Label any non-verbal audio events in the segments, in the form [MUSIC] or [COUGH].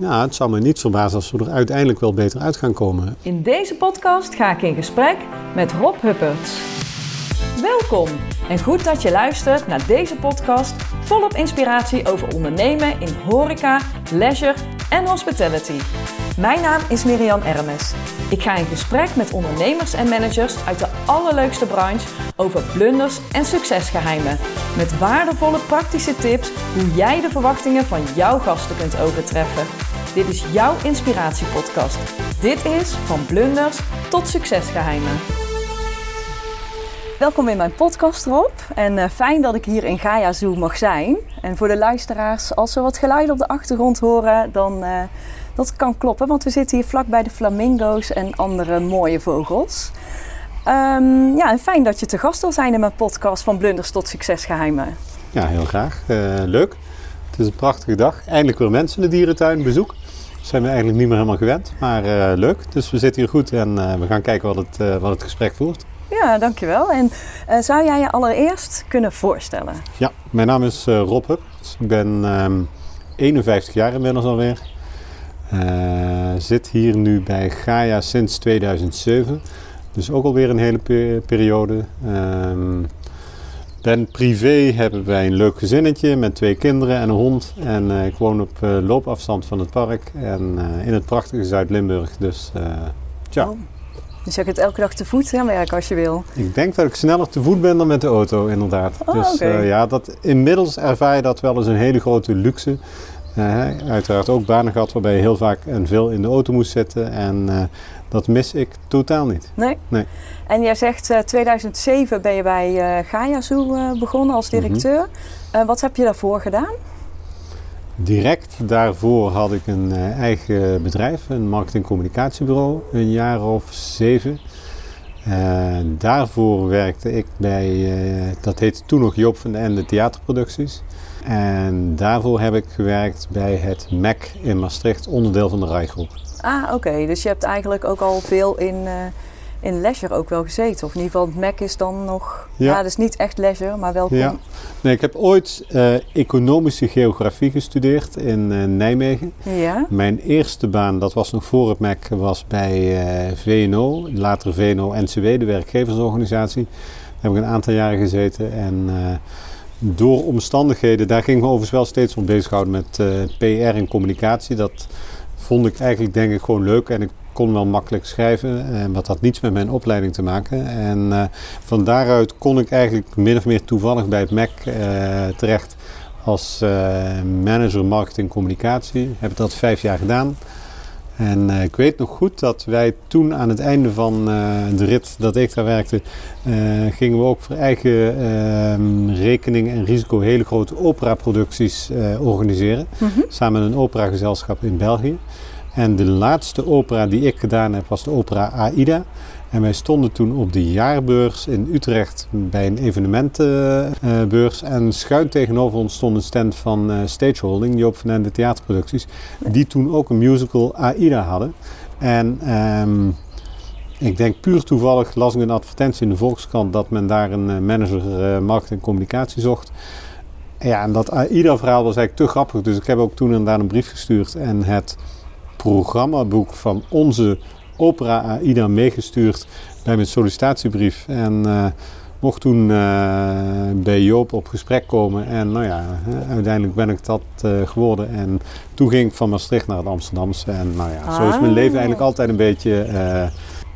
Ja, het zou me niet verbazen als we er uiteindelijk wel beter uit gaan komen. In deze podcast ga ik in gesprek met Rob Hupperts. Welkom en goed dat je luistert naar deze podcast volop inspiratie over ondernemen in horeca, leisure en hospitality. Mijn naam is Miriam Ermes. Ik ga in gesprek met ondernemers en managers uit de allerleukste branche over blunders en succesgeheimen. Met waardevolle praktische tips hoe jij de verwachtingen van jouw gasten kunt overtreffen. Dit is jouw inspiratiepodcast. Dit is van blunders tot succesgeheimen. Welkom in mijn podcast, Rob. En uh, fijn dat ik hier in Gaia Zoo mag zijn. En voor de luisteraars, als ze wat geluiden op de achtergrond horen, dan uh, dat kan kloppen. Want we zitten hier vlak bij de flamingo's en andere mooie vogels. Um, ja, en fijn dat je te gast wil zijn in mijn podcast van blunders tot succesgeheimen. Ja, heel graag. Uh, leuk. Het is een prachtige dag. Eindelijk weer mensen in de dierentuin bezoek. Dat zijn we eigenlijk niet meer helemaal gewend, maar leuk. Dus we zitten hier goed en we gaan kijken wat het, wat het gesprek voert. Ja, dankjewel. En zou jij je allereerst kunnen voorstellen? Ja, mijn naam is Rob Hupp. Ik ben um, 51 jaar inmiddels alweer. Zit hier nu bij Gaia sinds 2007. Dus ook alweer een hele pe periode. Um, ben privé, hebben wij een leuk gezinnetje met twee kinderen en een hond. En ik woon op loopafstand van het park en in het prachtige Zuid-Limburg. Dus tja. Oh. Dus je kunt elke dag te voet gaan werken als je wil? Ik denk dat ik sneller te voet ben dan met de auto, inderdaad. Oh, dus okay. ja, dat, inmiddels ervaar je dat wel als een hele grote luxe. Uiteraard ook banen gehad waarbij je heel vaak en veel in de auto moest zitten. En dat mis ik totaal niet. Nee? nee. En jij zegt 2007 ben je bij Gaia Zoo begonnen als directeur. Mm -hmm. wat heb je daarvoor gedaan? Direct daarvoor had ik een uh, eigen bedrijf, een marketing-communicatiebureau, een jaar of zeven. Uh, daarvoor werkte ik bij, uh, dat heette toen nog Joop van den Ende Theaterproducties. En daarvoor heb ik gewerkt bij het MEC in Maastricht, onderdeel van de Rijgroep. Ah, oké. Okay. Dus je hebt eigenlijk ook al veel in, in leisure ook wel gezeten. Of in ieder geval het MEC is dan nog... Ja, ja dus niet echt leisure, maar wel... Ja. Nee, ik heb ooit uh, economische geografie gestudeerd in uh, Nijmegen. Ja. Mijn eerste baan, dat was nog voor het MEC, was bij uh, VNO, later VNO-NCW, de werkgeversorganisatie. Daar heb ik een aantal jaren gezeten en door omstandigheden, daar ging ik me overigens wel steeds om bezighouden met PR en communicatie. Dat vond ik eigenlijk denk ik gewoon leuk en ik kon wel makkelijk schrijven, en wat had niets met mijn opleiding te maken. En uh, van daaruit kon ik eigenlijk min of meer toevallig bij het MEC uh, terecht als manager marketing communicatie. Heb dat vijf jaar gedaan. En ik weet nog goed dat wij toen aan het einde van de rit dat ik daar werkte, gingen we ook voor eigen ehm, rekening en risico hele grote operaproducties organiseren. Mm -hmm. Samen met een operagezelschap in België. En de laatste opera die ik gedaan heb was de opera Aida. En wij stonden toen op de jaarbeurs in Utrecht bij een evenementenbeurs. En schuin tegenover ons stond een stand van uh, Stageholding, Joop van Ende Theaterproducties. Die toen ook een musical Aida hadden. En um, ik denk puur toevallig las ik een advertentie in de Volkskrant dat men daar een uh, manager uh, marketing en communicatie zocht. Ja, en dat Aida-verhaal was eigenlijk te grappig. Dus ik heb ook toen inderdaad een brief gestuurd en het programmaboek van onze opera AIDA meegestuurd bij mijn sollicitatiebrief. En uh, mocht toen uh, bij Joop op gesprek komen. En nou ja, uiteindelijk ben ik dat uh, geworden. En toen ging ik van Maastricht naar het Amsterdamse. En nou ja, ah. zo is mijn leven eigenlijk altijd een beetje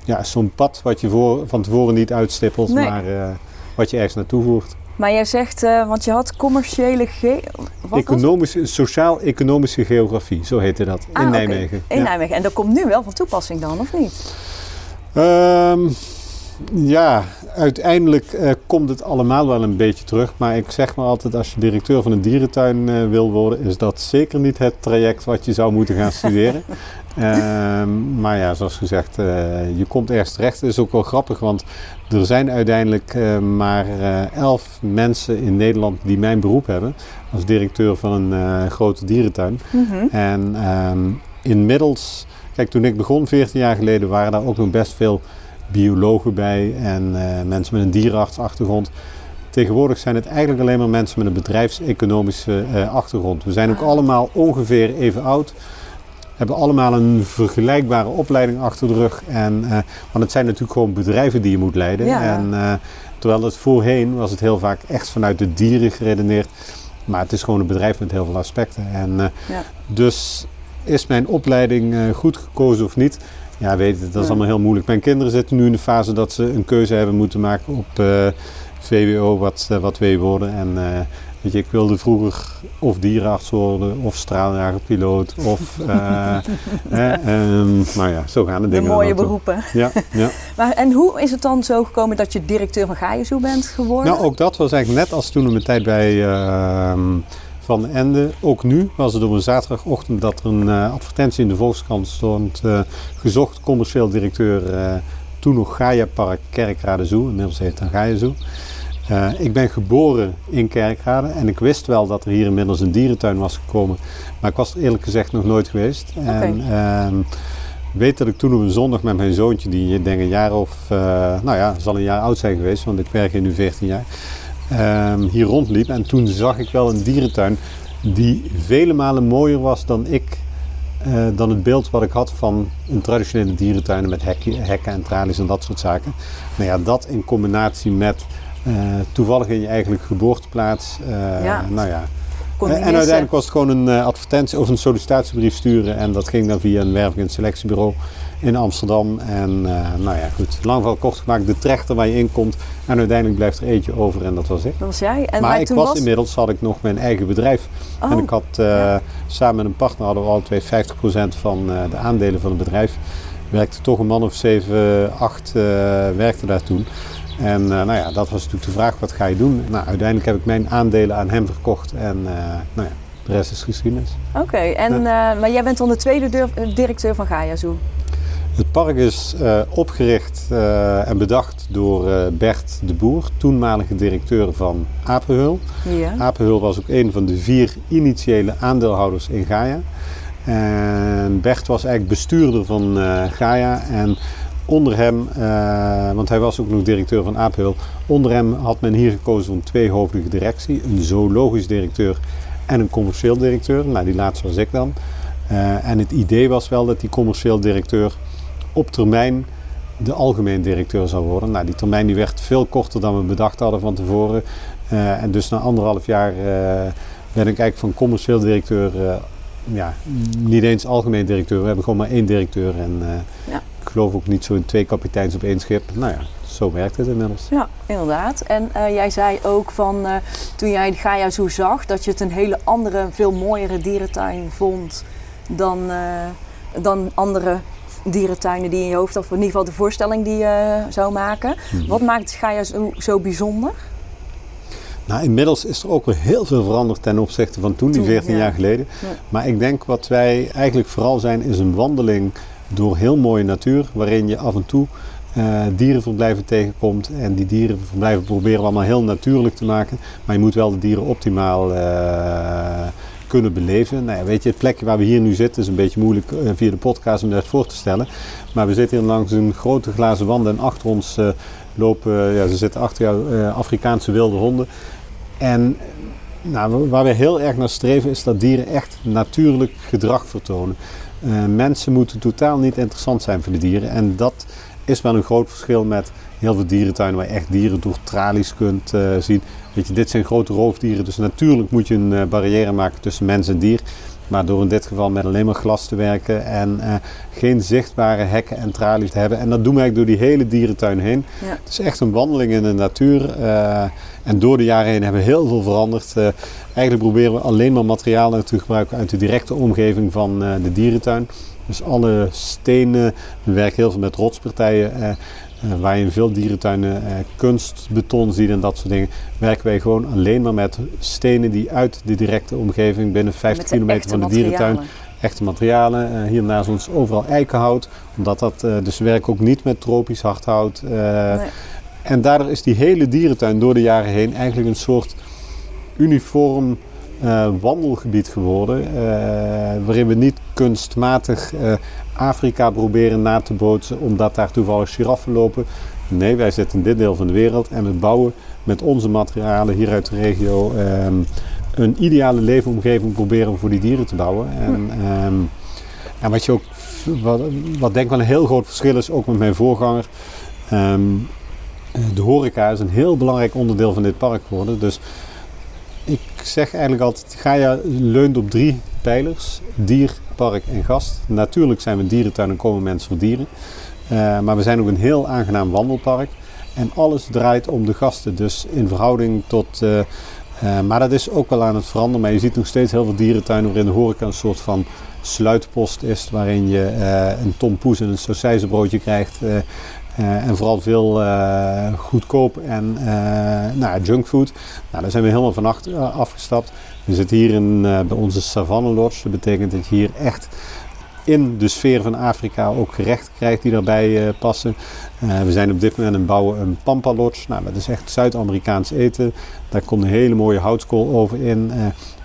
ja, zo'n pad wat je voor, van tevoren niet uitstippelt, nee. maar wat je ergens naartoe voert. Maar jij zegt, uh, want je had commerciële ge economische, sociaal-economische geografie, zo heette dat, ah, in okay. Nijmegen. In ja. Nijmegen. En dat komt nu wel van toepassing dan, of niet? Um, ja, uiteindelijk uh, komt het allemaal wel een beetje terug. Maar ik zeg maar altijd, als je directeur van een dierentuin uh, wil worden, is dat zeker niet het traject wat je zou moeten gaan studeren. um, [LAUGHS] maar ja, zoals gezegd, uh, je komt ergens terecht. Het is ook wel grappig, want er zijn uiteindelijk maar elf mensen in Nederland die mijn beroep hebben. Als directeur van een grote dierentuin. Mm -hmm. En um, inmiddels, kijk toen ik begon 14 jaar geleden waren daar ook nog best veel biologen bij. En mensen met een dierenartsachtergrond. Tegenwoordig zijn het eigenlijk alleen maar mensen met een bedrijfseconomische achtergrond. We zijn ook allemaal ongeveer even oud. hebben allemaal een vergelijkbare opleiding achter de rug. En, want het zijn natuurlijk gewoon bedrijven die je moet leiden. Ja. En, terwijl het voorheen was het heel vaak echt vanuit de dieren geredeneerd. Maar het is gewoon een bedrijf met heel veel aspecten. En, Ja. Dus is mijn opleiding goed gekozen of niet? Ja, weet het, dat is allemaal heel moeilijk. Mijn kinderen zitten nu in de fase dat ze een keuze hebben moeten maken op eh, VWO, wat, eh, wat wil worden. En eh, weet je, ik wilde vroeger of dierenarts worden, of straaljagerpiloot, of... [LAUGHS] ehm, nou ja, zo gaan de De dingen. dan mooie beroepen. Ja, ja. [LAUGHS] Maar, en hoe is het dan zo gekomen dat je directeur van Gaia Zoo bent geworden? Nou, ook dat was eigenlijk net als toen in mijn tijd bij ehm, Van Ende. Ook nu was het op een zaterdagochtend dat er een eh, advertentie in de Volkskrant stond. eh, gezocht commercieel directeur, eh, toen nog Gaia Park Kerkrade Zoo. Inmiddels heet het dan Gaia Zoo. Ik ben geboren in Kerkrade en ik wist wel dat er hier inmiddels een dierentuin was gekomen. Maar ik was er eerlijk gezegd nog nooit geweest. En ehm, weet dat ik toen op een zondag met mijn zoontje, die denk een jaar of, nou ja, zal een jaar oud zijn geweest, want ik werk hier nu 14 jaar, ehm, hier rondliep. En toen zag ik wel een dierentuin die vele malen mooier was dan ik, eh, dan het beeld wat ik had van een traditionele dierentuin met hekje- hekken en tralies en dat soort zaken. Nou ja, dat in combinatie met eh, toevallig in je eigenlijk geboorteplaats. eh, Ja. Nou ja. En uiteindelijk was het gewoon een advertentie of een sollicitatiebrief sturen. En dat ging dan via een werving- en selectiebureau in Amsterdam. En eh, nou ja, goed. Lang verhaal kort gemaakt, de trechter waar je in komt. En uiteindelijk blijft er eentje over en dat was ik. Dat was jij. En maar ik toen was, inmiddels had ik nog mijn eigen bedrijf. Oh, En ik had eh, ja. samen met een partner hadden we alle twee 50% van eh, de aandelen van het bedrijf. Werkte toch een man of 7, 8 eh werkte daar toen. En nou ja, dat was natuurlijk de vraag, wat ga je doen? Nou, uiteindelijk heb ik mijn aandelen aan hem verkocht en nou ja, de rest is geschiedenis. Oké, en, maar jij bent dan de tweede directeur van Gaia Zoo. Het park is eh, opgericht eh, en bedacht door eh, Bert de Boer, toenmalige directeur van Apenhul. Ja. Apenhul was ook een van de vier initiële aandeelhouders in Gaia. En Bert was eigenlijk bestuurder van Gaia. En onder hem, want hij was ook nog directeur van Apenhul, onder hem had men hier gekozen voor een tweehoofdige directie. Een zoologisch directeur en een commercieel directeur. Nou, die laatste was ik dan. En het idee was wel dat die commercieel directeur op termijn de algemeen directeur zou worden. Nou, die termijn die werd veel korter dan we bedacht hadden van tevoren. Eh, en dus na anderhalf jaar eh, ben ik eigenlijk van commercieel directeur, eh, ja, niet eens algemeen directeur. We hebben gewoon maar één directeur. En eh, Ja. ik geloof ook niet zo in twee kapiteins op één schip. Nou ja, zo werkt het inmiddels. Ja, inderdaad. En eh, jij zei ook van eh, toen jij de Gaia Zoo zag, dat je het een hele andere, veel mooiere dierentuin vond dan, eh, dan andere dierentuinen die in je hoofd. Of in ieder geval de voorstelling die je zou maken. Mhm. Wat maakt Gaia Zoo zo bijzonder? Nou, inmiddels is er ook weer heel veel veranderd ten opzichte van toen, die Toen, 14 ja. jaar geleden. Ja. Maar ik denk wat wij eigenlijk vooral zijn, is een wandeling door heel mooie natuur, waarin je af en toe eh, dierenverblijven tegenkomt. En die dierenverblijven proberen we allemaal heel natuurlijk te maken. Maar je moet wel de dieren optimaal eh, kunnen beleven. Nou ja, weet je, het plekje waar we hier nu zitten is een beetje moeilijk eh, via de podcast om dat voor te stellen. Maar we zitten hier langs een grote glazen wand en achter ons eh, lopen, ja, ze zitten achter jou, eh, Afrikaanse wilde honden. En nou, waar we heel erg naar streven is dat dieren echt natuurlijk gedrag vertonen. Eh, mensen moeten totaal niet interessant zijn voor de dieren. En dat is wel een groot verschil met heel veel dierentuinen waar je echt dieren door tralies kunt eh, zien. Weet je, dit zijn grote roofdieren, dus natuurlijk moet je een eh, barrière maken tussen mens en dier. Maar door in dit geval met alleen maar glas te werken en eh, geen zichtbare hekken en tralies te hebben. En dat doen we eigenlijk door die hele dierentuin heen. Ja. Het is echt een wandeling in de natuur. en door de jaren heen hebben we heel veel veranderd. Eigenlijk proberen we alleen maar materialen te gebruiken uit de directe omgeving van de dierentuin. Dus alle stenen, we werken heel veel met rotspartijen. eh, eh, waar je in veel dierentuinen eh, kunstbeton ziet en dat soort dingen, werken wij gewoon alleen maar met stenen die uit de directe omgeving binnen 50 Met de kilometer van de dierentuin echte materialen. Hier naast ons overal eikenhout. Omdat dat, dus we werken ook niet met tropisch hardhout. Nee. En daardoor is die hele dierentuin door de jaren heen eigenlijk een soort uniform eh, wandelgebied geworden. eh, waarin we niet kunstmatig eh, Afrika proberen na te bootsen omdat daar toevallig giraffen lopen. Nee, wij zitten in dit deel van de wereld en we bouwen met onze materialen hier uit de regio ehm, een ideale leefomgeving proberen voor die dieren te bouwen. En, ehm, En wat, je ook, wat, wat denk ik wel een heel groot verschil is, ook met mijn voorganger. Ehm, de horeca is een heel belangrijk onderdeel van dit park geworden. Dus ik zeg eigenlijk altijd, Gaia leunt op drie pijlers. Dier, park en gast. Natuurlijk zijn we een dierentuin en komen mensen voor dieren. Uh, maar we zijn ook een heel aangenaam wandelpark. En alles draait om de gasten. Dus in verhouding tot... Uh, uh, maar dat is ook wel aan het veranderen. Maar je ziet nog steeds heel veel dierentuinen waarin de horeca een soort van sluitpost is. Waarin je een tompoes en een sausijzenbroodje krijgt. Uh, en vooral veel uh, goedkoop en uh, nou, junkfood. Nou, daar zijn we helemaal van afgestapt. We zitten hier in, bij onze Savanne Lodge. Dat betekent dat je hier echt in de sfeer van Afrika ook gerechten krijgt die daarbij passen. We zijn op dit moment aan het bouwen een Pampa Lodge. Nou, dat is echt Zuid-Amerikaans eten. Daar komt een hele mooie houtskool over in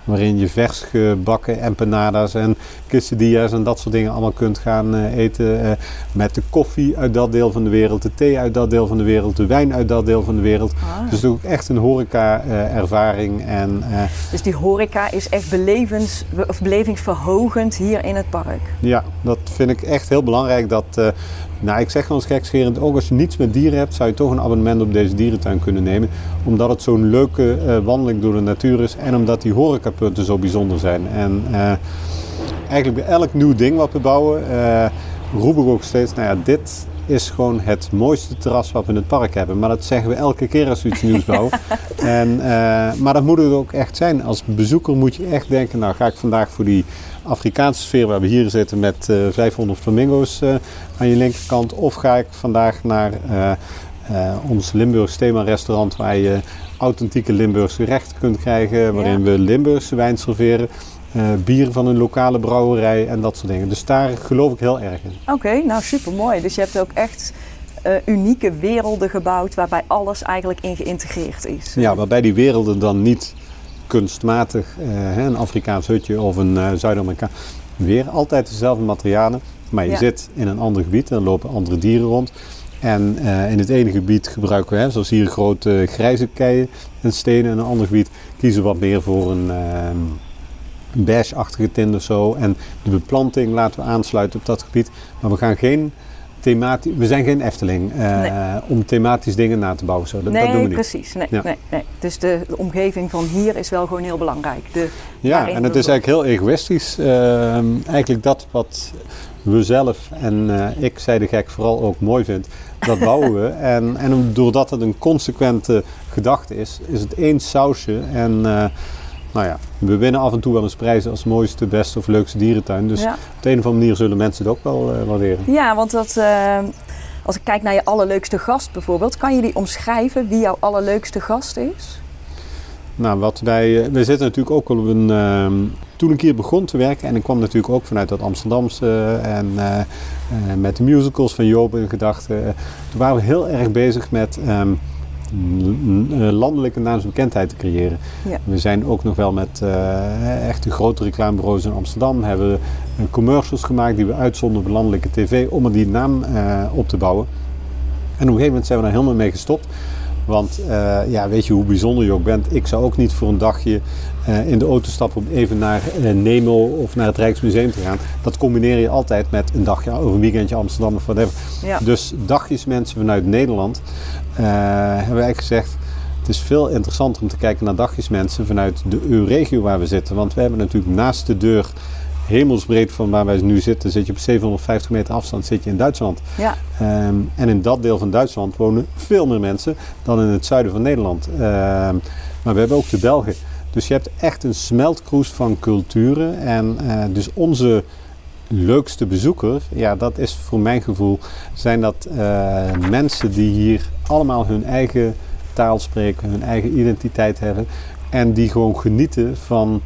waarin je vers gebakken empanadas en quesadillas en dat soort dingen allemaal kunt gaan uh, eten. Uh, met de koffie uit dat deel van de wereld, de thee uit dat deel van de wereld, de wijn uit dat deel van de wereld. Ah. Dus ook echt een horeca-ervaring. Uh, en, dus die horeca is echt belevens, of belevingsverhogend hier in het park? Ja, dat vind ik echt heel belangrijk. Dat nou, ik zeg wel eens gekscherend, ook als je niets met dieren hebt, zou je toch een abonnement op deze dierentuin kunnen nemen. Omdat het zo'n leuke uh, wandeling door de natuur is en omdat die horecapunten zo bijzonder zijn. En uh, eigenlijk bij elk nieuw ding wat we bouwen, uh, roep ik ook steeds, nou ja, dit is gewoon het mooiste terras wat we in het park hebben. Maar dat zeggen we elke keer als we iets nieuws bouwen. [LAUGHS] en, maar dat moet het ook echt zijn. Als bezoeker moet je echt denken, nou ga ik vandaag voor die Afrikaanse sfeer waar we hier zitten met uh, 500 flamingo's uh, aan je linkerkant. Of ga ik vandaag naar uh, ons Limburgs thema restaurant waar je authentieke Limburgse gerechten kunt krijgen. Waarin we Limburgse wijn serveren. bier van een lokale brouwerij en dat soort dingen. Dus daar geloof ik heel erg in. Oké, nou super mooi. Dus je hebt ook echt uh, unieke werelden gebouwd waarbij alles eigenlijk in geïntegreerd is. Ja, waarbij die werelden dan niet kunstmatig, uh, een Afrikaans hutje of een uh, Zuid-Amerikaan. Weer altijd dezelfde materialen, maar je zit in een ander gebied en er lopen andere dieren rond. En uh, in het ene gebied gebruiken we, hè, zoals hier, grote grijze keien en stenen. In een ander gebied kiezen we wat meer voor een beige-achtige tint of zo. En de beplanting laten we aansluiten op dat gebied. Maar we gaan geen thematisch. We zijn geen Efteling uh, om thematisch dingen na te bouwen. Zo. Dat, nee, dat doen we niet. precies. Nee, nee, nee. Dus de, de, omgeving van hier is wel gewoon heel belangrijk. De, ja, en het is eigenlijk heel egoïstisch. Uh, eigenlijk dat wat we zelf en uh, ik, zei de gek, vooral ook mooi vindt, dat bouwen we. [LAUGHS] En, en doordat het een consequente gedachte is, is het één sausje. En nou ja, we winnen af en toe wel eens prijzen als mooiste, beste of leukste dierentuin. Dus op de een of andere manier zullen mensen het ook wel uh, waarderen. Ja, want dat, uh, als ik kijk naar je allerleukste gast bijvoorbeeld, kan je die omschrijven wie jouw allerleukste gast is? Nou, wat wij, uh, wij zitten natuurlijk ook al op een. Ehm, toen een keer begon te werken, en ik kwam natuurlijk ook vanuit dat Amsterdamse en met de musicals van Joop in gedachten. toen waren we heel erg bezig met. Um, landelijke naamsbekendheid te creëren. Ja. We zijn ook nog wel met uh, echt de grote reclamebureaus in Amsterdam. Hebben commercials gemaakt die we uitzonden op landelijke tv om er die naam uh, op te bouwen. En op een gegeven moment zijn we daar helemaal mee gestopt. Want ja, weet je hoe bijzonder je ook bent. Ik zou ook niet voor een dagje in de auto stappen om even naar Nemo of naar het Rijksmuseum te gaan. Dat combineer je altijd met een dagje of een weekendje Amsterdam of whatever. Ja. Dus dagjes mensen vanuit Nederland hebben eigenlijk gezegd, het is veel interessanter om te kijken naar dagjesmensen vanuit de EU-regio waar we zitten. Want we hebben natuurlijk naast de deur, hemelsbreed van waar wij nu zitten, zit je op 750 meter afstand zit je in Duitsland. Ja. Um, en in dat deel van Duitsland wonen veel meer mensen dan in het zuiden van Nederland. Um, maar we hebben ook de Belgen. Dus je hebt echt een smeltkroes van culturen. En uh, dus onze leukste bezoeker, ja, dat is voor mijn gevoel, zijn dat uh, mensen die hier allemaal hun eigen taal spreken, hun eigen identiteit hebben en die gewoon genieten van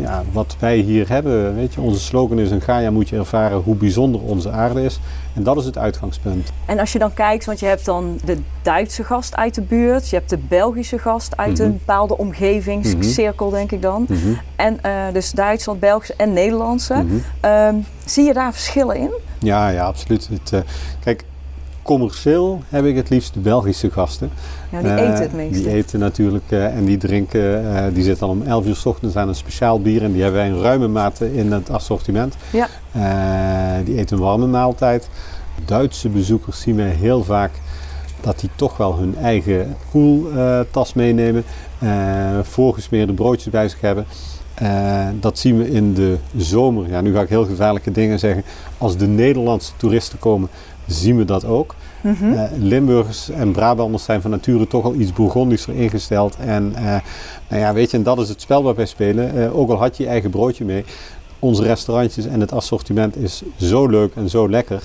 ja, wat wij hier hebben. Weet je, onze slogan is: een Gaia moet je ervaren hoe bijzonder onze aarde is. En dat is het uitgangspunt. En als je dan kijkt, want je hebt dan de Duitse gast uit de buurt, je hebt de Belgische gast uit mm -hmm. een bepaalde omgevingscirkel, mm -hmm. denk ik dan. Mm -hmm. En uh, dus Duitsland, Belgische en Nederlandse. Um, zie je daar verschillen in? Ja, ja absoluut. Het, uh, kijk, commercieel heb ik het liefst de Belgische gasten. Ja, die eten het meeste. Die eten natuurlijk uh, en die drinken, uh, die zitten al om 11 uur s ochtends aan een speciaal bier en die hebben wij in ruime mate in het assortiment. Ja. die eten een warme maaltijd. Duitse bezoekers zien wij heel vaak dat die toch wel hun eigen koeltas meenemen, voorgesmeerde broodjes bij zich hebben. Uh, dat zien we in de zomer. Ja, nu ga ik heel gevaarlijke dingen zeggen. Als de Nederlandse toeristen komen, zien we dat ook. Mm -hmm. uh, Limburgers en Brabanders zijn van nature toch al iets Bourgondischer ingesteld. En uh, nou ja, weet je, en dat is het spel waar wij spelen. ook al had je je eigen broodje mee. Onze restaurantjes en het assortiment is zo leuk en zo lekker.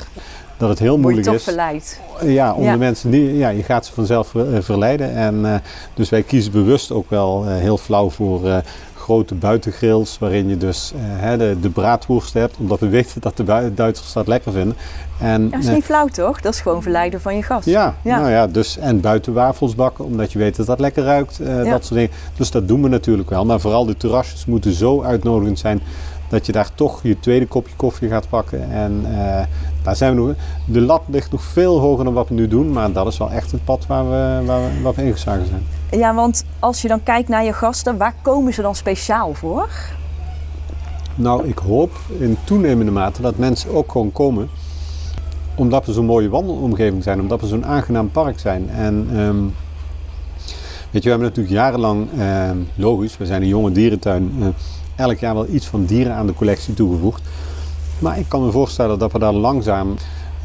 Dat het heel moeilijk is. verleid? Ja, om de mensen die, ja, je gaat ze vanzelf verleiden. En dus wij kiezen bewust ook wel heel flauw voor grote buitengrills waarin je dus uh, de, de hebt, omdat we weten dat de Duitsers dat lekker vinden. En, dat is niet flauw toch? Dat is gewoon verleiden van je gast. Ja, ja. Nou ja dus, en buiten wafels bakken, omdat je weet dat dat lekker ruikt, ja. dat soort dingen. Dus dat doen we natuurlijk wel, maar vooral de terrasjes moeten zo uitnodigend zijn dat je daar toch je tweede kopje koffie gaat pakken. En uh, daar zijn we nog, de lat ligt nog veel hoger dan wat we nu doen, maar dat is wel echt het pad waar we, waar we, waar we ingeslagen zijn. Ja, want als je dan kijkt naar je gasten, waar komen ze dan speciaal voor? Nou, ik hoop in toenemende mate dat mensen ook gewoon komen omdat we zo'n mooie wandelomgeving zijn, omdat we zo'n aangenaam park zijn. En um, weet je, we hebben natuurlijk jarenlang, uh, logisch, we zijn een jonge dierentuin, uh, elk jaar wel iets van dieren aan de collectie toegevoegd. Maar ik kan me voorstellen dat we daar langzaam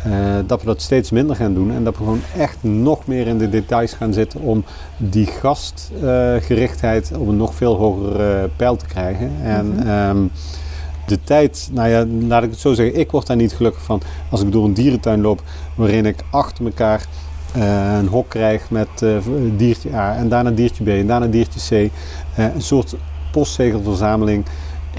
uh, dat we dat steeds minder gaan doen en dat we gewoon echt nog meer in de details gaan zitten om die gastgerichtheid uh, op een nog veel hoger uh, pijl te krijgen. En mm -hmm. um, de tijd, nou ja, laat ik het zo zeggen, ik word daar niet gelukkig van als ik door een dierentuin loop waarin ik achter elkaar een hok krijg met diertje A en daarna diertje B en daarna diertje C. een soort postzegelverzameling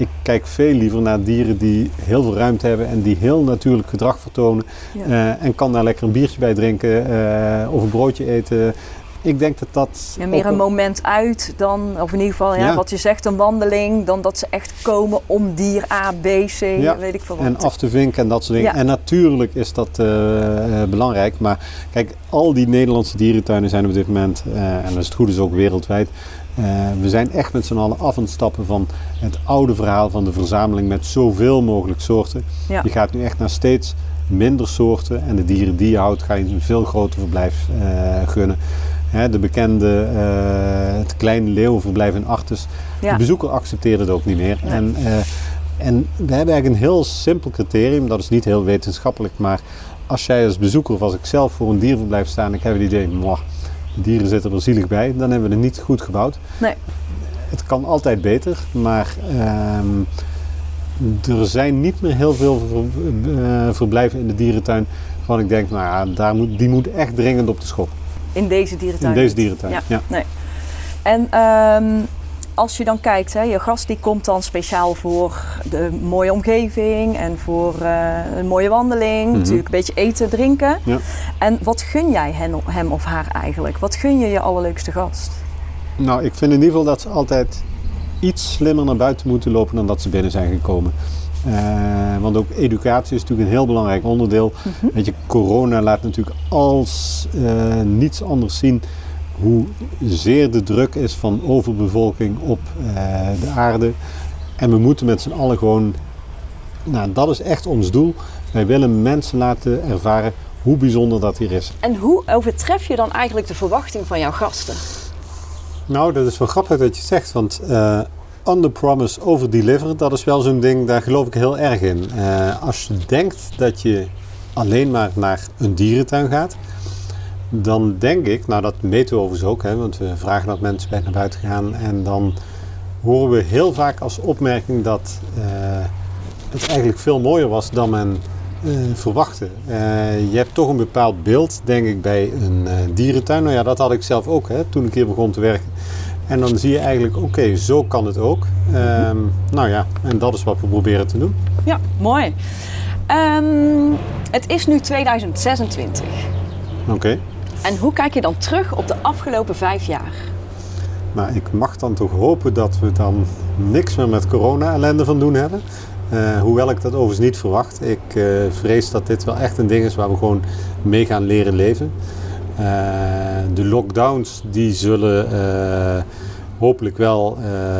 ik kijk veel liever naar dieren die heel veel ruimte hebben en die heel natuurlijk gedrag vertonen. Ja. Uh, en kan daar lekker een biertje bij drinken uh, of een broodje eten. Ik denk dat dat. Ja, meer een moment uit dan, of in ieder geval, ja, ja. wat je zegt, een wandeling, dan dat ze echt komen om dier A, B, C, ja. weet ik veel wat. En af te vinken en dat soort dingen. En natuurlijk is dat uh, belangrijk. Maar kijk, al die Nederlandse dierentuinen zijn op dit moment, en als het goed is ook wereldwijd, we zijn echt met z'n allen af aan het stappen van het oude verhaal van de verzameling met zoveel mogelijk soorten. Ja. Je gaat nu echt naar steeds minder soorten en de dieren die je houdt ga je een veel groter verblijf uh, gunnen. Hè, de bekende, uh, het kleine leeuwenverblijf in Artes, Ja. de bezoeker accepteert het ook niet meer. Nee. En, en we hebben eigenlijk een heel simpel criterium, dat is niet heel wetenschappelijk, maar als jij als bezoeker of als ik zelf voor een dierverblijf sta en ik heb het idee, mwah, dieren zitten er zielig bij, dan hebben we het niet goed gebouwd. Nee. Het kan altijd beter, maar um, er zijn niet meer heel veel ver, uh, verblijven in de dierentuin waarvan ik denk, nou ja, daar moet, die moet echt dringend op de schop. In deze dierentuin? In deze dierentuin, ja. ja. Nee. En um, als je dan kijkt, hè, je gast die komt dan speciaal voor de mooie omgeving en voor uh, een mooie wandeling. Mm -hmm. Natuurlijk een beetje eten, drinken. Ja. En wat gun jij hen, hem of haar eigenlijk? Wat gun je je allerleukste gast? Nou, ik vind in ieder geval dat ze altijd iets slimmer naar buiten moeten lopen dan dat ze binnen zijn gekomen. Uh, want ook educatie is natuurlijk een heel belangrijk onderdeel. Mm -hmm. Weet je, corona laat natuurlijk als uh, niets anders zien hoe zeer de druk is van overbevolking op uh, de aarde. En we moeten met z'n allen gewoon, nou dat is echt ons doel. Wij willen mensen laten ervaren hoe bijzonder dat hier is. En hoe overtref je dan eigenlijk de verwachting van jouw gasten? Nou, dat is wel grappig dat je zegt, want uh, under promise, over deliver, dat is wel zo'n ding, daar geloof ik heel erg in. Uh, als je denkt dat je alleen maar naar een dierentuin gaat, dan denk ik, nou dat meten we overigens ook, hè, want we vragen dat mensen bij naar buiten gaan en dan horen we heel vaak als opmerking dat uh, het eigenlijk veel mooier was dan men uh, verwachtte. Uh, je hebt toch een bepaald beeld, denk ik, bij een dierentuin. Nou ja, dat had ik zelf ook hè, toen ik hier begon te werken. En dan zie je eigenlijk, oké, okay, zo kan het ook. Um, nou ja, en dat is wat we proberen te doen. Ja, mooi. Um, het is nu 2026. Oké. Okay. En hoe kijk je dan terug op de afgelopen vijf jaar? Nou, ik mag dan toch hopen dat we dan niks meer met corona-ellende van doen hebben. Uh, hoewel ik dat overigens niet verwacht. Ik uh, vrees dat dit wel echt een ding is waar we gewoon mee gaan leren leven. Uh, de lockdowns die zullen hopelijk wel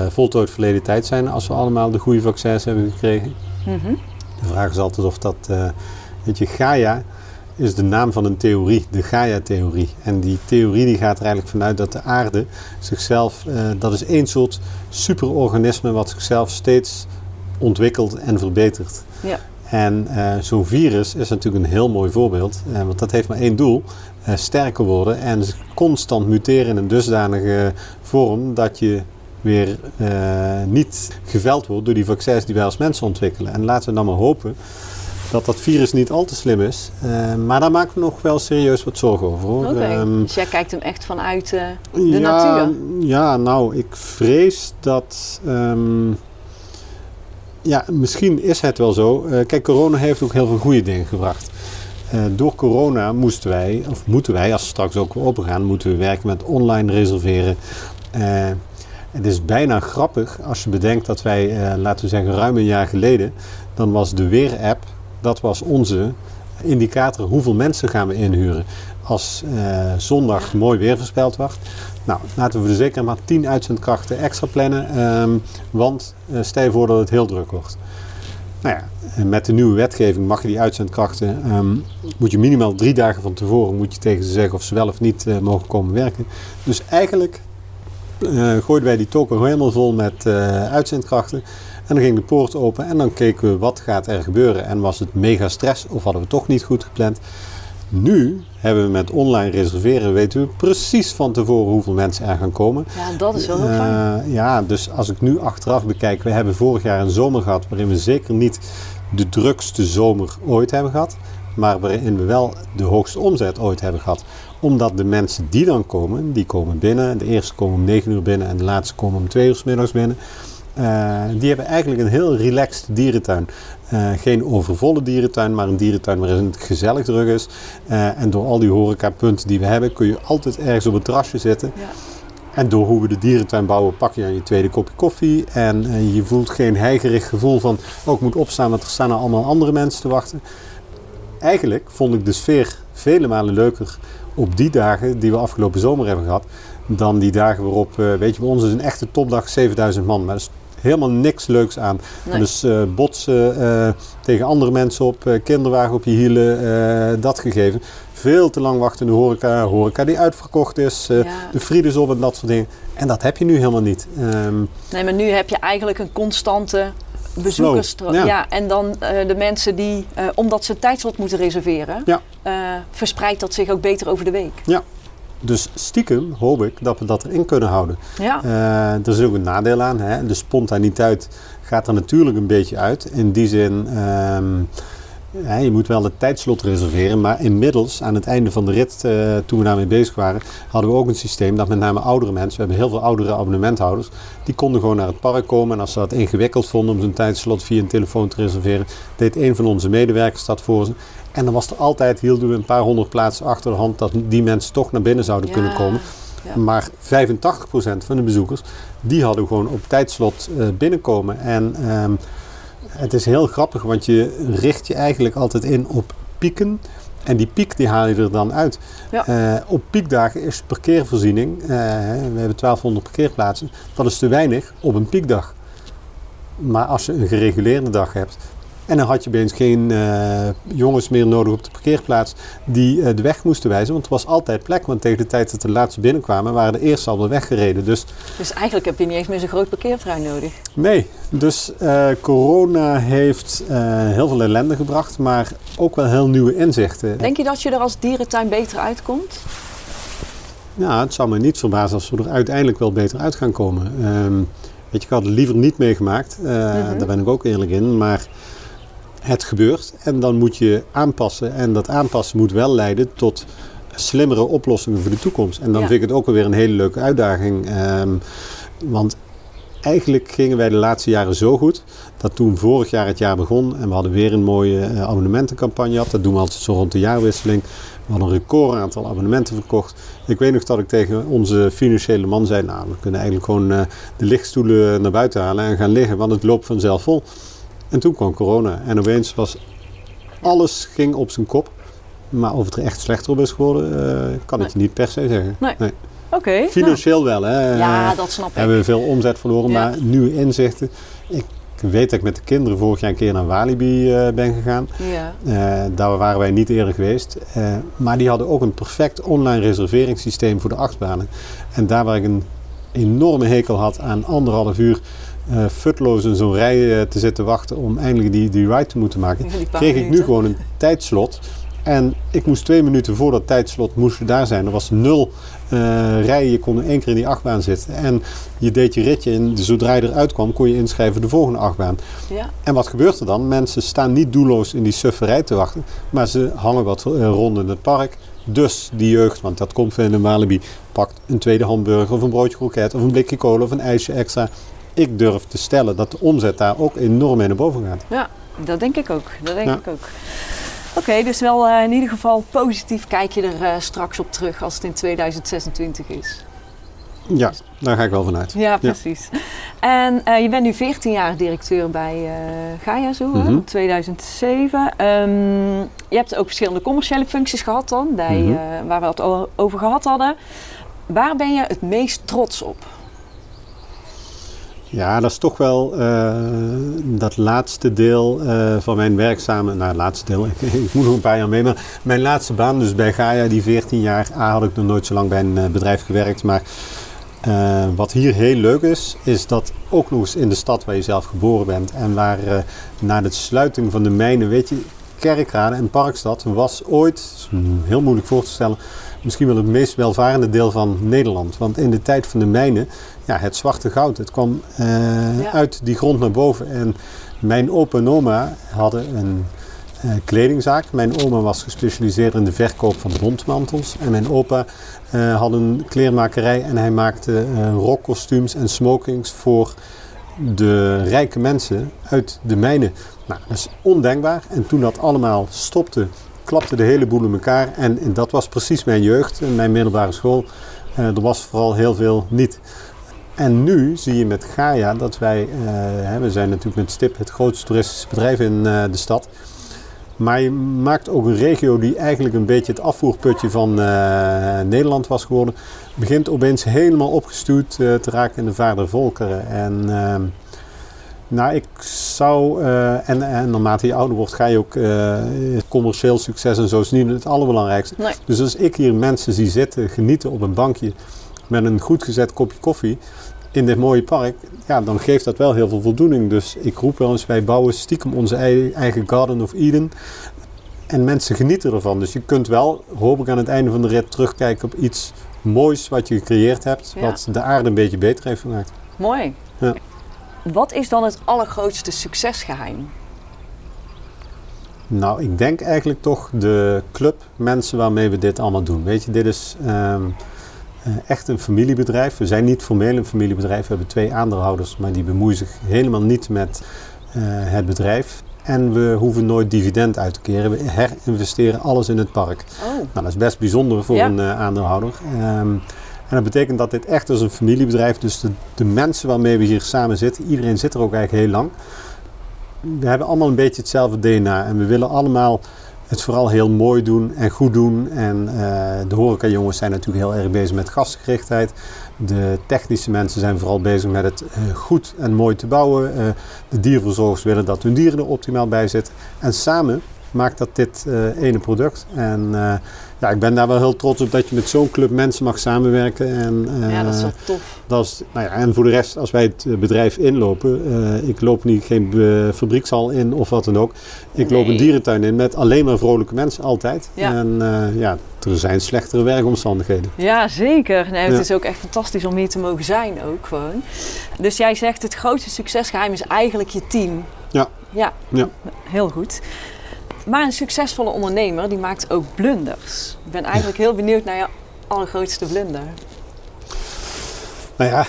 voltooid verleden tijd zijn als we allemaal de goede vaccins hebben gekregen. Mm -hmm. De vraag is altijd of dat, weet je, Gaia is de naam van een theorie, de Gaia-theorie. En die theorie die gaat er eigenlijk vanuit dat de aarde zichzelf, dat is één soort superorganisme wat zichzelf steeds ontwikkelt en verbetert. Ja. En uh, zo'n virus is natuurlijk een heel mooi voorbeeld, uh, want dat heeft maar één doel: sterker worden en constant muteren in een dusdanige vorm dat je weer niet geveld wordt door die vaccins die wij als mensen ontwikkelen. En laten we dan maar hopen dat dat virus niet al te slim is. maar daar maken we nog wel serieus wat zorgen over. Okay. um, dus jij kijkt hem echt vanuit de ja, natuur? Ja, nou, ik vrees dat. Um, ja, misschien is het wel zo. Uh, kijk, corona heeft ook heel veel goede dingen gebracht. Door corona moesten wij, of moeten wij, als we straks ook weer open gaan, moeten we werken met online reserveren. Het is bijna grappig als je bedenkt dat wij, laten we zeggen, ruim een jaar geleden, dan was de Weer-app, dat was onze indicator hoeveel mensen gaan we inhuren. Als zondag mooi weer voorspeld wordt, nou, laten we er zeker maar 10 uitzendkrachten extra plannen. Um, want uh, stel je voor dat het heel druk wordt. Nou ja, met de nieuwe wetgeving mag je die uitzendkrachten, um, moet je minimaal drie dagen van tevoren moet je tegen ze zeggen of ze wel of niet uh, mogen komen werken. Dus eigenlijk uh, gooiden wij die token helemaal vol met uitzendkrachten. En dan ging de poort open en dan keken we wat gaat er gebeuren. En was het mega stress of hadden we toch niet goed gepland. Nu hebben we met online reserveren, weten we precies van tevoren hoeveel mensen er gaan komen. Ja, dat is wel heel fijn. Uh, ja, dus als ik nu achteraf bekijk, we hebben vorig jaar een zomer gehad waarin we zeker niet de drukste zomer ooit hebben gehad, maar waarin we wel de hoogste omzet ooit hebben gehad. Omdat de mensen die dan komen, die komen binnen. De eerste komen om 9 uur binnen en de laatste komen om 2 uur s middags binnen. Uh, die hebben eigenlijk een heel relaxed dierentuin. Uh, geen overvolle dierentuin, maar een dierentuin waarin het gezellig druk is. Uh, en door al die horecapunten die we hebben, kun je altijd ergens op een terrasje zitten. Ja. En door hoe we de dierentuin bouwen, pak je aan je tweede kopje koffie. En uh, je voelt geen heigerig gevoel van, oh ik moet opstaan, want er staan nou allemaal andere mensen te wachten. Eigenlijk vond ik de sfeer vele malen leuker op die dagen die we afgelopen zomer hebben gehad. Dan die dagen waarop, weet je, bij ons is een echte topdag 7000 man. Maar dat is helemaal niks leuks aan. Dus uh, botsen uh, tegen andere mensen op, uh, kinderwagen op je hielen, dat gegeven. Veel te lang wachten in de horeca, horeca die uitverkocht is, ja. de Frides op en dat soort dingen. En dat heb je nu helemaal niet. Um, nee, maar nu heb je eigenlijk een constante bezoekersstroom. Ja. ja. en dan de mensen die, omdat ze tijdslot moeten reserveren, ja. verspreidt dat zich ook beter over de week. Ja, dus stiekem hoop ik dat we dat erin kunnen houden. Ja. Uh, er is ook een nadeel aan. Hè? De spontaniteit gaat er natuurlijk een beetje uit. In die zin, um, ja, je moet wel het tijdslot reserveren. Maar inmiddels, aan het einde van de rit, uh, toen we daarmee bezig waren, hadden we ook een systeem dat met name oudere mensen, we hebben heel veel oudere abonnementhouders, die konden gewoon naar het park komen. En als ze dat ingewikkeld vonden om zo'n tijdslot via een telefoon te reserveren, deed een van onze medewerkers dat voor ze. En dan was er altijd, hielden we een paar honderd plaatsen achter de hand dat die mensen toch naar binnen zouden kunnen komen. Ja. Maar 85% van de bezoekers, die hadden gewoon op tijdslot uh, binnenkomen. En um, het is heel grappig, want je richt je eigenlijk altijd in op pieken. En die piek die haal je er dan uit. Ja. Uh, op piekdagen is parkeervoorziening, uh, we hebben 1200 parkeerplaatsen, dat is te weinig op een piekdag. Maar als je een gereguleerde dag hebt, en dan had je opeens geen uh, jongens meer nodig op de parkeerplaats die uh, de weg moesten wijzen. Want er was altijd plek. Want tegen de tijd dat de laatste binnenkwamen, waren de eerste al de weggereden. Dus, dus eigenlijk heb je niet eens meer zo'n groot parkeerterrein nodig. Nee, dus uh, corona heeft heel veel ellende gebracht, maar ook wel heel nieuwe inzichten. Denk je dat je er als dierentuin beter uitkomt? Ja, het zou me niet verbazen als we er uiteindelijk wel beter uit gaan komen. Um, weet je, ik had het liever niet meegemaakt. Mm -hmm. Daar ben ik ook eerlijk in. Maar het gebeurt en dan moet je aanpassen. En dat aanpassen moet wel leiden tot slimmere oplossingen voor de toekomst. En dan vind ik het ook alweer een hele leuke uitdaging. Um, want eigenlijk gingen wij de laatste jaren zo goed dat toen vorig jaar het jaar begon en we hadden weer een mooie uh, abonnementencampagne gehad. Dat doen we altijd zo rond de jaarwisseling. We hadden een record aantal abonnementen verkocht. Ik weet nog dat ik tegen onze financiële man zei: Nou, we kunnen eigenlijk gewoon uh, de lichtstoelen naar buiten halen en gaan liggen, want het loopt vanzelf vol. En toen kwam corona en opeens was alles ging op zijn kop. Maar of het er echt slechter op is geworden, uh, kan ik je niet per se zeggen. Nee. nee. Oké. Financieel wel, hè. Ja, dat snap ik. Hebben we veel omzet verloren, maar nieuwe inzichten. Ik weet dat ik met de kinderen vorig jaar een keer naar Walibi uh, ben gegaan. Ja. Uh, daar waren wij niet eerder geweest. maar die hadden ook een perfect online reserveringssysteem voor de achtbanen. En daar waar ik een enorme hekel had aan anderhalf uur uh, futloos in zo'n rij te zitten wachten om eindelijk die, die ride te moeten maken, kreeg ik nu gewoon een tijdslot. En ik moest twee minuten voor dat tijdslot moest daar zijn. Er was nul uh, rijen. Je kon één keer in die achtbaan zitten. En je deed je ritje en zodra je eruit kwam kon je inschrijven de volgende achtbaan. Ja. En wat gebeurt er dan? Mensen staan niet doelloos in die sufferij te wachten. Maar ze hangen wat uh, rond in het park. Dus die jeugd, want dat komt van de Walibi, pakt een tweede hamburger of een broodje kroket of een blikje kolen of een ijsje extra. Ik durf te stellen dat de omzet daar ook enorm mee naar boven gaat. Ja, dat denk ik ook. Dat denk ik ook. Oké, dus wel uh, in ieder geval positief kijk je er uh, straks op terug als het in 2026 is. Ja, daar ga ik wel vanuit. Ja, precies. En uh, je bent nu 14 jaar directeur bij Gaia zo, mm -hmm. 2007. Um, je hebt ook verschillende commerciële functies gehad dan, die, mm -hmm. waar we het over gehad hadden. Waar ben je het meest trots op? Ja, dat is toch wel uh, dat laatste deel uh, van mijn werkzame... Nou, laatste deel, [LAUGHS] ik, moet nog een paar jaar mee. Maar mijn laatste baan, dus bij Gaia, die 14 jaar... A, had ik nog nooit zo lang bij een uh, bedrijf gewerkt. Maar wat hier heel leuk is, is dat ook nog eens in de stad waar je zelf geboren bent... en waar na de sluiting van de mijnen, weet je... Kerkrade en Parkstad was ooit, heel moeilijk voor te stellen misschien wel het meest welvarende deel van Nederland. Want in de tijd van de mijnen, ja, het zwarte goud, het kwam uh, uit die grond naar boven. En mijn opa en oma hadden een uh, kledingzaak. Mijn oma was gespecialiseerd in de verkoop van bondmantels. En mijn opa uh, had een kleermakerij en hij maakte rockkostuums en smokings voor de rijke mensen uit de mijnen. Nou, dat is ondenkbaar. En toen dat allemaal stopte, klapte de hele boel in elkaar. En, en dat was precies mijn jeugd, mijn middelbare school. Er was vooral heel veel niet. En nu zie je met Gaia dat wij, uh, we zijn natuurlijk met Stip het grootste toeristische bedrijf in uh, de stad. Maar je maakt ook een regio die eigenlijk een beetje het afvoerputje van Nederland was geworden. Begint opeens helemaal opgestuurd te raken in de vader volkeren. En ehm, nou, ik zou, en, en naarmate je ouder wordt, ga je ook commercieel succes en zo is niet het allerbelangrijkste. Dus als ik hier mensen zie zitten, genieten op een bankje met een goed gezet kopje koffie in dit mooie park, ja, dan geeft dat wel heel veel voldoening. Dus ik roep wel eens, wij bouwen stiekem onze eigen Garden of Eden. En mensen genieten ervan. Dus je kunt wel, hoop ik aan het einde van de rit, terugkijken op iets moois wat je gecreëerd hebt, wat de aarde een beetje beter heeft gemaakt. Mooi. Ja. Wat is dan het allergrootste succesgeheim? Nou, ik denk eigenlijk toch de club mensen waarmee we dit allemaal doen. Weet je, dit is um, echt een familiebedrijf. We zijn niet formeel een familiebedrijf. We hebben twee aandeelhouders, maar die bemoeien zich helemaal niet met uh, het bedrijf. En we hoeven nooit dividend uit te keren. We herinvesteren alles in het park. Oh. Nou, dat is best bijzonder voor ja. een uh, aandeelhouder. Um, en dat betekent dat dit echt is een familiebedrijf. Dus de, de, mensen waarmee we hier samen zitten, iedereen zit er ook eigenlijk heel lang. We hebben allemaal een beetje hetzelfde DNA. En we willen allemaal het vooral heel mooi doen en goed doen. En uh, de horeca-jongens zijn natuurlijk heel erg bezig met gastgerichtheid. De technische mensen zijn vooral bezig met het uh, goed en mooi te bouwen. Uh, de dierverzorgers willen dat hun dieren er optimaal bij zitten. En samen maakt dat dit ene product. En ja, ik ben daar wel heel trots op dat je met zo'n club mensen mag samenwerken. En, uh, ja, dat is wel tof. Dat is, nou ja, en voor de rest, als wij het eh, bedrijf inlopen, ik loop niet geen fabriekshal in of wat dan ook. Ik loop een dierentuin in met alleen maar vrolijke mensen, altijd. Ja. En ja, er zijn slechtere werkomstandigheden. Ja, zeker. Nee, het is ook echt fantastisch om hier te mogen zijn ook gewoon. Dus jij zegt het grootste succesgeheim is eigenlijk je team. Ja. Ja, ja. heel goed. Maar een succesvolle ondernemer die maakt ook blunders. Ik ben eigenlijk heel benieuwd naar je allergrootste blunder. Nou ja,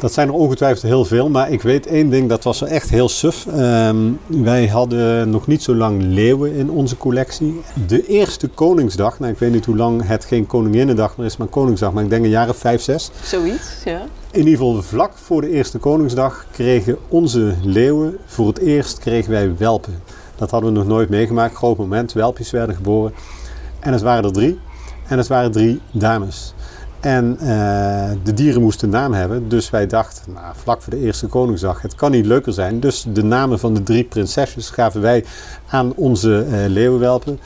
dat zijn er ongetwijfeld heel veel. Maar ik weet één ding, dat was echt heel suf. Um, wij hadden nog niet zo lang leeuwen in onze collectie. De eerste Koningsdag, nou ik weet niet hoe lang het geen Koninginnedag meer is, maar Koningsdag. Maar ik denk een jaar of vijf, zes. Zoiets, ja. in ieder geval vlak voor de Eerste Koningsdag kregen onze leeuwen voor het eerst kregen wij welpen. Dat hadden we nog nooit meegemaakt. Groot moment, welpjes werden geboren. En het waren er drie. En het waren drie dames. En uh, de dieren moesten een naam hebben. Dus wij dachten, nou, vlak voor de Eerste Koningsdag, het kan niet leuker zijn. Dus de namen van de drie prinsesjes gaven wij aan onze uh, leeuwenwelpen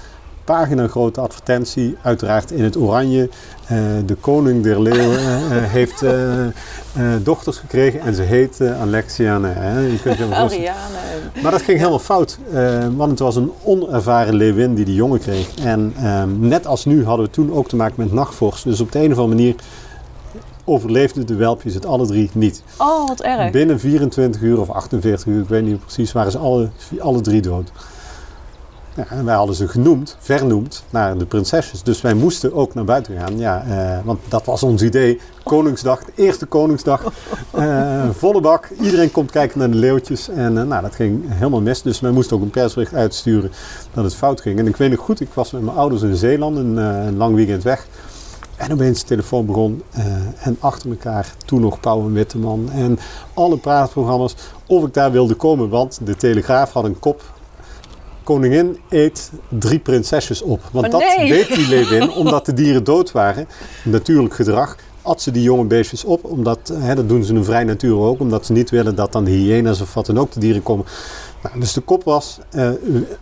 pagina grote advertentie, uiteraard in het oranje. Uh, de koning der leeuwen uh, heeft uh, dochters gekregen en ze heet Alexiane. Hè? Je kunt je maar dat ging helemaal fout, want het was een onervaren leeuwin die de jongen kreeg. En ehm, net als nu hadden we toen ook te maken met nachtvorst. Dus op de een of andere manier overleefden de welpjes het alle drie niet. Oh, wat erg. Binnen 24 uur of 48 uur, ik weet niet precies, waren ze alle, alle drie dood. Ja, en wij hadden ze genoemd, vernoemd naar de prinsesjes. Dus wij moesten ook naar buiten gaan. Ja, eh, want dat was ons idee. Koningsdag, de eerste Koningsdag. Uh, volle bak. Iedereen komt kijken naar de leeuwtjes. En uh, nou, dat ging helemaal mis. Dus wij moesten ook een persbericht uitsturen dat het fout ging. En ik weet nog goed, ik was met mijn ouders in Zeeland een, een lang weekend weg. En opeens de telefoon begon. en achter elkaar toen nog Pauw en Witteman. En alle praatprogramma's. Of ik daar wilde komen. Want de Telegraaf had een kop koningin eet drie prinsesjes op. Want Oh, dat deed die leeuwin omdat de dieren dood waren. Natuurlijk gedrag. At ze die jonge beestjes op, omdat, hè, dat doen ze in vrij natuur ook, omdat ze niet willen dat dan de hyena's of wat dan ook de dieren komen. Nou, dus de kop was, eh,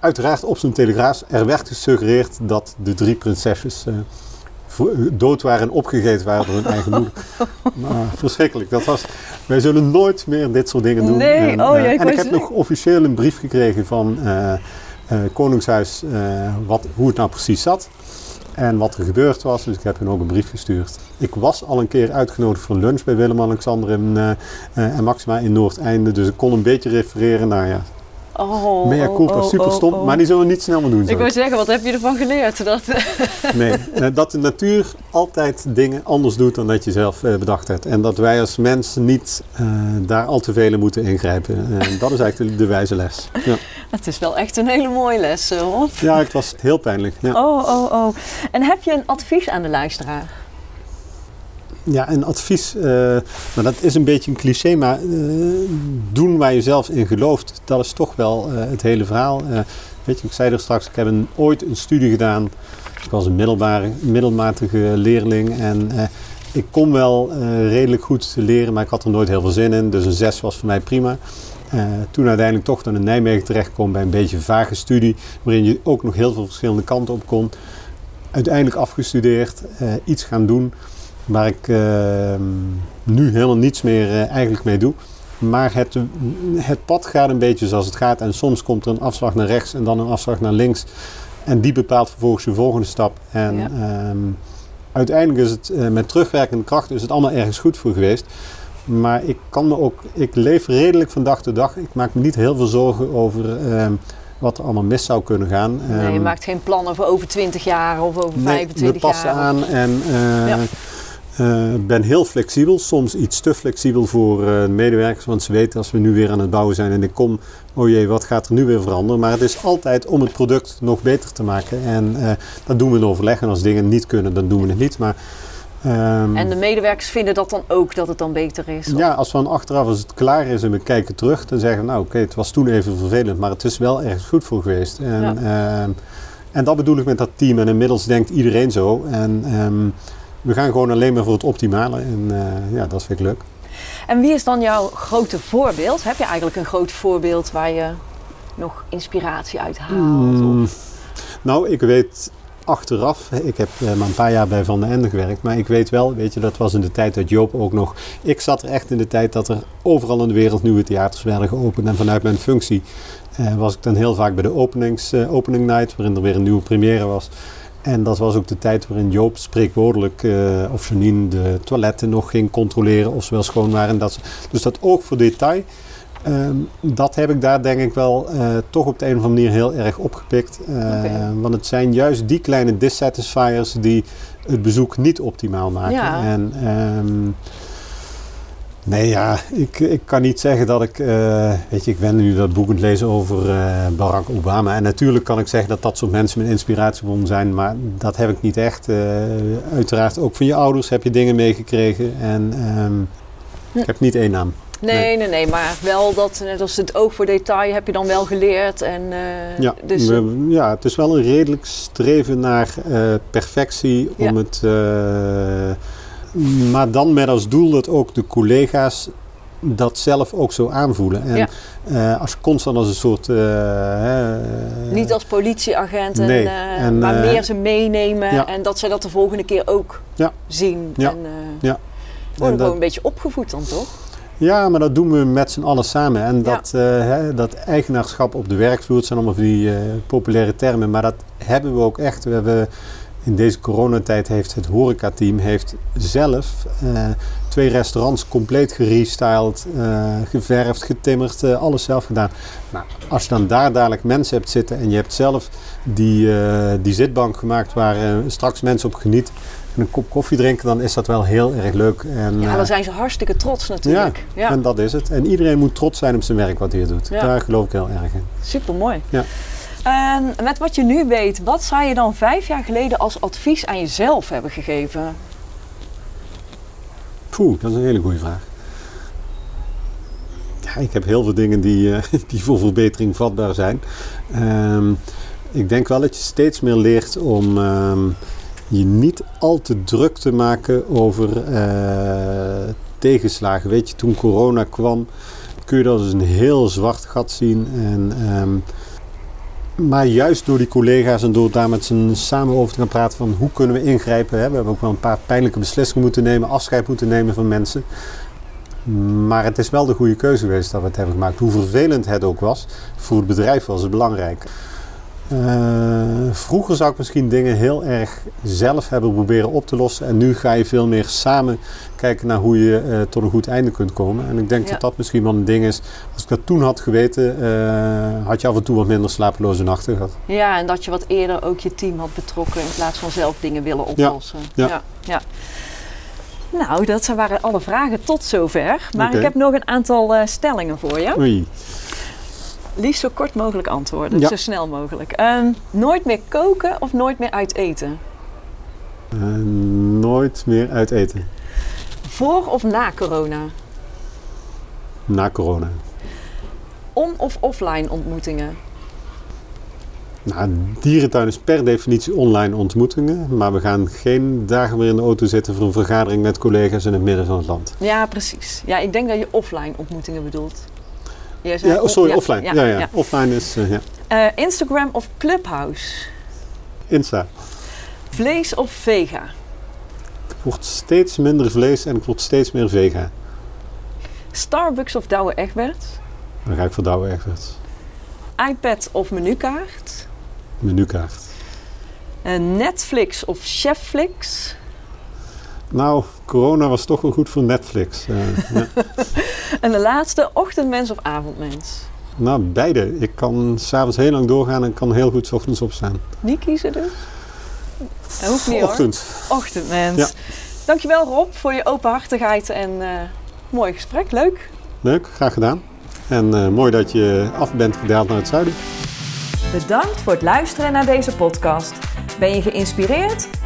uiteraard op zijn telegraaf, er werd gesuggereerd dat de drie prinsesjes eh, vo- dood waren en opgegeten waren door hun eigen moeder. [LAUGHS] Maar verschrikkelijk. Dat was, wij zullen nooit meer dit soort dingen doen. Nee, en, oh eh, ja, ik en ik heb nog officieel een brief gekregen van eh, eh, Koningshuis eh, wat, hoe het nou precies zat. En wat er gebeurd was, dus ik heb hun ook een brief gestuurd. Ik was al een keer uitgenodigd voor lunch bij Willem-Alexander en, eh, eh, en Maxima in Noordeinde. Dus ik kon een beetje refereren naar ja, Oh, mea oh, culpa, oh, super stom. oh. Maar die zullen we niet snel meer doen. Ik zo. wou zeggen, wat heb je ervan geleerd? [LAUGHS] Dat, Nee, eh, dat de natuur altijd dingen anders doet dan dat je zelf eh, bedacht hebt. En dat wij als mens niet eh, daar al te veel in moeten ingrijpen. En dat is eigenlijk de, de wijze les. Ja. het is wel echt een hele mooie les, hoor. ja, het was heel pijnlijk. Ja. Oh, oh, oh. En heb je een advies aan de luisteraar? Ja, een advies, eh, nou dat is een beetje een cliché, maar eh, doen waar je zelf in gelooft, dat is toch wel eh, het hele verhaal. Weet je, ik zei er straks, ik heb een, ooit een studie gedaan. Ik was een middelbare, middelmatige leerling en ik kon wel redelijk goed leren, maar ik had er nooit heel veel zin in. Dus een 6 was voor mij prima. Toen uiteindelijk toch dan in Nijmegen terechtkwam bij een beetje vage studie, waarin je ook nog heel veel verschillende kanten op kon. Uiteindelijk afgestudeerd, iets gaan doen waar ik eh, nu helemaal niets meer eh, eigenlijk mee doe. Maar het, het pad gaat een beetje zoals het gaat. En soms komt er een afslag naar rechts en dan een afslag naar links. En die bepaalt vervolgens je volgende stap. En Ja. ehm, uiteindelijk is het eh, met terugwerkende kracht is het allemaal ergens goed voor geweest. Maar ik kan me ook, ik leef redelijk van dag tot dag. Ik maak me niet heel veel zorgen over ehm, wat er allemaal mis zou kunnen gaan. Nee, je Ehm, maakt geen plannen voor over 20 jaar of over Nee, 25 we passen jaar. aan en eh, Ja. Eh, ben heel flexibel. Soms iets te flexibel voor eh, medewerkers. Want ze weten als we nu weer aan het bouwen zijn en ik kom, oh jee, wat gaat er nu weer veranderen? Maar het is altijd om het product nog beter te maken. En eh, dat doen we in overleg. En als dingen niet kunnen, dan doen we het niet. Maar ehm, En de medewerkers vinden dat dan ook, dat het dan beter is? ja, als we dan achteraf, als het klaar is en we kijken terug, dan zeggen we, nou oké, het was toen even vervelend, maar het is wel ergens goed voor geweest. En, ehm, en dat bedoel ik met dat team. En inmiddels denkt iedereen zo. En ehm, we gaan gewoon alleen maar voor het optimale. En eh, ja, dat vind ik leuk. En wie is dan jouw grote voorbeeld? Heb je eigenlijk een groot voorbeeld waar je nog inspiratie uit haalt? Mm, Of- nou, ik weet achteraf, ik heb eh, maar een paar jaar bij Van den Ende gewerkt, maar ik weet wel, weet je, dat was in de tijd dat Joop ook nog... Ik zat er echt in de tijd dat er overal in de wereld nieuwe theaters werden geopend. En vanuit mijn functie eh, was ik dan heel vaak bij de openings, eh, opening night, waarin er weer een nieuwe première was. En dat was ook de tijd waarin Joop spreekwoordelijk, eh, of Janine, de toiletten nog ging controleren of ze wel schoon waren. Dat, dus dat oog voor detail, ehm, dat heb ik daar denk ik wel eh, toch op de een of andere manier heel erg opgepikt. Eh. Want het zijn juist die kleine dissatisfiers die het bezoek niet optimaal maken. Ja. En, ehm, nee, ja, ik, ik kan niet zeggen dat ik... eh, weet je, ik ben nu dat boek aan het lezen over eh, Barack Obama. En natuurlijk kan ik zeggen dat dat soort mensen mijn inspiratiebron zijn. Maar dat heb ik niet echt. Eh, uiteraard ook van je ouders heb je dingen meegekregen. En... ehm, Ik heb niet één naam. Nee, Nee. nee, nee, maar wel dat, net als het oog voor detail heb je dan wel geleerd. En, Ja, dus, we- ja, het is wel een redelijk streven naar perfectie. Om Ja. het, maar dan met als doel dat ook de collega's dat zelf ook zo aanvoelen. En Ja. eh, als constant als een soort... eh, hè, niet als politieagent, en, Nee, eh, en, maar eh, meer ze meenemen. ja. En dat zij dat de volgende keer ook Ja. zien. Ja. En, eh, Ja. Worden En dat- gewoon een beetje opgevoed dan toch? Ja, maar dat doen we met z'n allen samen. En dat, eh, hè, dat eigenaarschap op de werkvloer, het zijn allemaal van die eh, populaire termen, maar dat hebben we ook echt. We hebben in deze coronatijd heeft het horecateam heeft zelf eh, twee restaurants compleet gerestyled, eh, geverfd, getimmerd, eh, alles zelf gedaan. Nou, als je dan daar dadelijk mensen hebt zitten en je hebt zelf die, die zitbank gemaakt waar straks mensen op genieten en een kop koffie drinken, dan is dat wel heel erg leuk. En, Ja, dan zijn ze hartstikke trots natuurlijk. Ja, en dat is het. En iedereen moet trots zijn op zijn werk wat hij doet. Ja. Daar geloof ik heel erg in. super mooi. Ja. En met wat je nu weet, wat zou je dan vijf jaar geleden als advies aan jezelf hebben gegeven? Poeh, dat is een hele goede vraag. Ja, ik heb heel veel dingen die, eh, [LAUGHS] die voor verbetering vatbaar zijn. Ehm, ik denk wel dat je steeds meer leert om ehm, je niet al te druk te maken over eh, tegenslagen. Weet je, toen corona kwam, kun je dat als een heel zwart gat zien. En, ehm, maar juist door die collega's en door daar met z'n samen over te gaan praten van hoe kunnen we ingrijpen. Hè? We hebben ook wel een paar pijnlijke beslissingen moeten nemen, afscheid moeten nemen van mensen. Maar het is wel de goede keuze geweest dat we het hebben gemaakt. Hoe vervelend het ook was, voor het bedrijf was het belangrijk. Eh, vroeger zou ik misschien dingen heel erg zelf hebben proberen op te lossen. En nu ga je veel meer samen kijken naar hoe je eh, tot een goed einde kunt komen. En ik denk Ja. dat dat misschien wel een ding is. Als ik dat toen had geweten, eh, had je af en toe wat minder slapeloze nachten gehad. Ja, en dat je wat eerder ook je team had betrokken in plaats van zelf dingen willen oplossen. ja. ja. ja. Nou, dat waren alle vragen tot zover. Maar ik heb nog een aantal stellingen voor je. Oei. Liefst zo kort mogelijk antwoorden, Ja. zo snel mogelijk. Ehm, nooit meer koken of nooit meer uit eten? Eh, nooit meer uit eten. Voor of na corona? Na corona. On- of offline ontmoetingen? Nou, dierentuin is per definitie online ontmoetingen. Maar we gaan geen dagen meer in de auto zitten voor een vergadering met collega's in het midden van het land. Ja, precies. Ja, ik denk dat je offline ontmoetingen bedoelt. Zei Ja, oh, sorry, offline. Ja, ja, Offline is eh, ja. Eh, Instagram of Clubhouse? Insta. Vlees of vega? Ik word steeds minder vlees en ik word steeds meer vega. Starbucks of Douwe Egberts? Dan ga ik voor Douwe Egberts. iPad of menukaart? Menukaart. Eh, Netflix of Chefflix? Nou, corona was toch wel goed voor Netflix. Eh, [LAUGHS] ja. En de laatste, ochtendmens of avondmens? Nou, beide. Ik kan s'avonds heel lang doorgaan en kan heel goed 's ochtends opstaan. Niet kiezen dus? Dat hoeft niet hoor. Ochtend. Ochtendmens. Ja. Dankjewel Rob voor je openhartigheid en eh, mooi gesprek. Leuk. Leuk, graag gedaan. En eh, mooi dat je af bent gedaald naar het zuiden. Bedankt voor het luisteren naar deze podcast. Ben je geïnspireerd